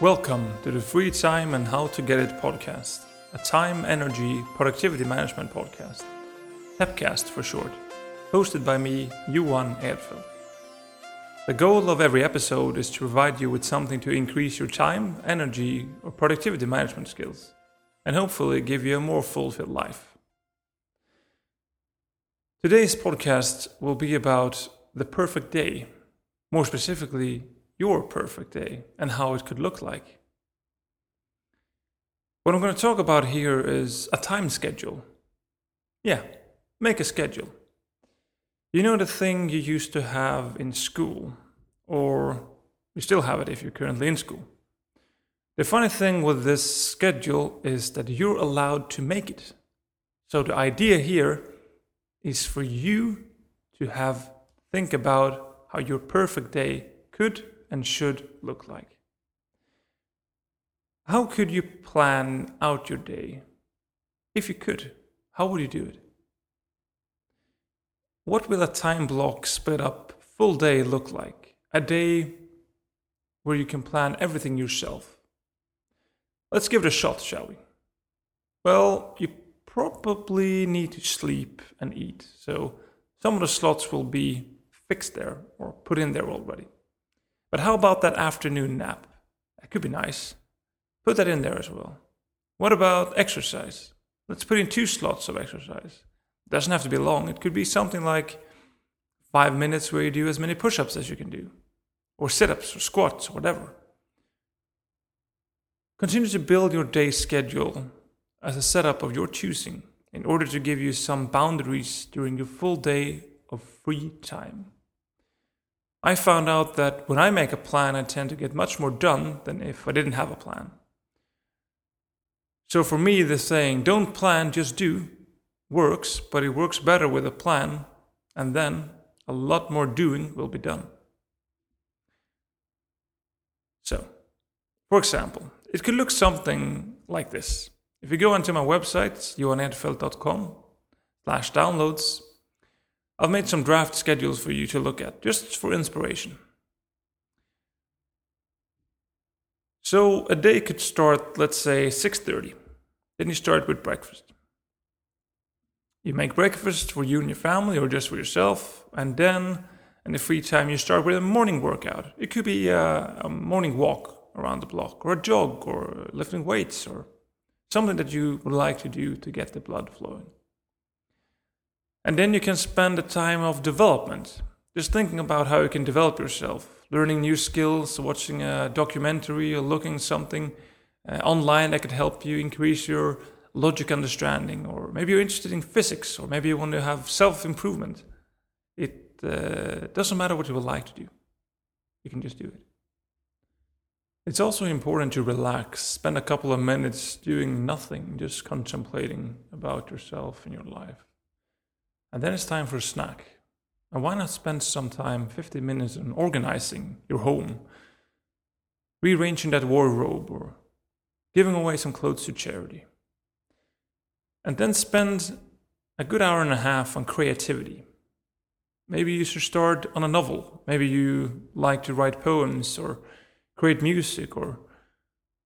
Welcome to the Free Time and How to Get It podcast, a time, energy, productivity management podcast, TEPcast for short, hosted by me, Johan Edfeld. The goal of every episode is to provide you with something to increase your time, energy, or productivity management skills, and hopefully give you a more fulfilled life. Today's podcast will be about the perfect day, more specifically, your perfect day and how it could look like. What I'm going to talk about here is a time schedule. Yeah, make a schedule. You know the thing you used to have in school, or you still have it if you're currently in school. The funny thing with this schedule is that you're allowed to make it. So the idea here is for you to have think about how your perfect day could and should look like. How could you plan out your day? If you could, how would you do it? What will a time block split up full day look like? A day where you can plan everything yourself. Let's give it a shot, shall we? Well, you probably need to sleep and eat, so some of the slots will be fixed there or put in there already. But how about that afternoon nap? That could be nice. Put that in there as well. What about exercise? Let's put in two slots of exercise. It doesn't have to be long. It could be something like five minutes where you do as many push ups as you can do, or sit ups, or squats, or whatever. Continue to build your day schedule as a setup of your choosing in order to give you some boundaries during your full day of free time. I found out that when I make a plan, I tend to get much more done than if I didn't have a plan. So for me, the saying, don't plan, just do, works, but it works better with a plan, and then a lot more doing will be done. So, for example, it could look something like this. If you go onto my website, johanedfeld.com slash downloads, I've made some draft schedules for you to look at, just for inspiration. So a day could start, let's say, 6:30. Then you start with breakfast. You make breakfast for you and your family, or just for yourself, and then in the free time you start with a morning workout. It could be a, a morning walk around the block, or a jog, or lifting weights, or something that you would like to do to get the blood flowing. And then you can spend the time of development, just thinking about how you can develop yourself, learning new skills, watching a documentary, or looking something uh, online that could help you increase your logic understanding, or maybe you're interested in physics, or maybe you want to have self improvement. It uh, doesn't matter what you would like to do, you can just do it. It's also important to relax, spend a couple of minutes doing nothing, just contemplating about yourself and your life. And then it's time for a snack. And why not spend some time, 50 minutes, on organizing your home, rearranging that wardrobe, or giving away some clothes to charity? And then spend a good hour and a half on creativity. Maybe you should start on a novel. Maybe you like to write poems or create music or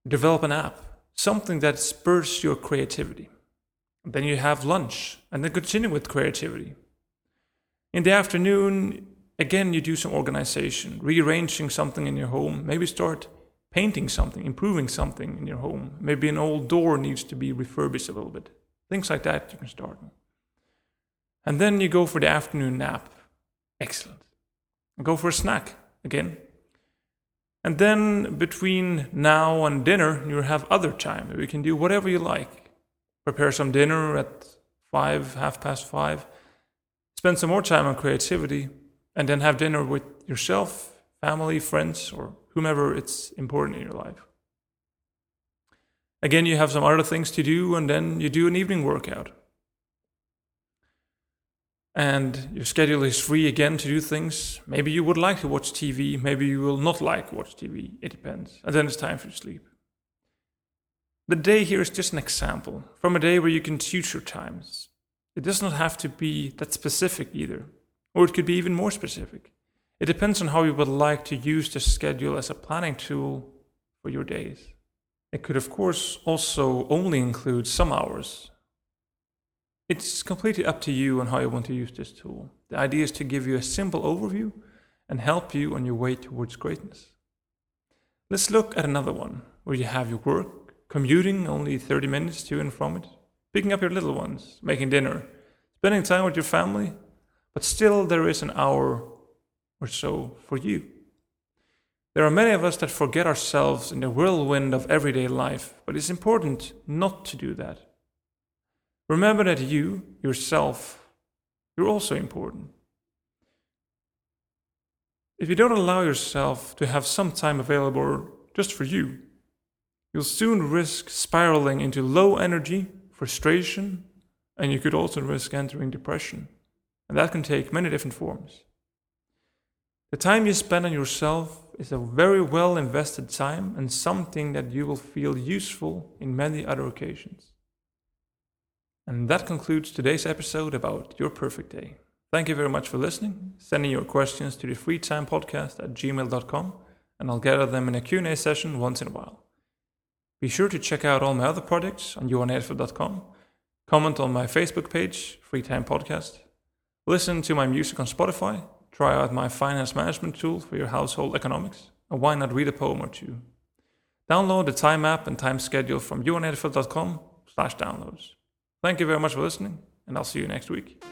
develop an app. Something that spurs your creativity. Then you have lunch and then continue with creativity. In the afternoon, again, you do some organization, rearranging something in your home. Maybe start painting something, improving something in your home. Maybe an old door needs to be refurbished a little bit. Things like that you can start. And then you go for the afternoon nap. Excellent. Go for a snack again. And then between now and dinner, you have other time. You can do whatever you like prepare some dinner at five, half past five, spend some more time on creativity, and then have dinner with yourself, family, friends, or whomever it's important in your life. Again, you have some other things to do, and then you do an evening workout. And your schedule is free again to do things. Maybe you would like to watch TV, maybe you will not like watch TV. It depends. And then it's time for sleep. The day here is just an example from a day where you can choose your times. It does not have to be that specific either, or it could be even more specific. It depends on how you would like to use the schedule as a planning tool for your days. It could, of course, also only include some hours. It's completely up to you on how you want to use this tool. The idea is to give you a simple overview and help you on your way towards greatness. Let's look at another one where you have your work, commuting only 30 minutes to and from it, picking up your little ones, making dinner, spending time with your family, but still there is an hour or so for you. There are many of us that forget ourselves in the whirlwind of everyday life, but it's important not to do that. Remember that you, yourself, you're also important. If you don't allow yourself to have some time available just for you, you'll soon risk spiraling into low energy, frustration, and you could also risk entering depression. And that can take many different forms. The time you spend on yourself is a very well invested time and something that you will feel useful in many other occasions. And that concludes today's episode about your perfect day. Thank you very much for listening. Send Sending your questions to the freetimepodcast at gmail.com and I'll gather them in a Q&A session once in a while. Be sure to check out all my other projects on johanedfeld.com. Comment on my Facebook page, Freetime Podcast. Listen to my music on Spotify Try out my finance management tool for your household economics, and why not read a poem or two? Download the time app and time schedule from johanedfeld.com slash downloads. Thank you very much for listening, and I'll see you next week.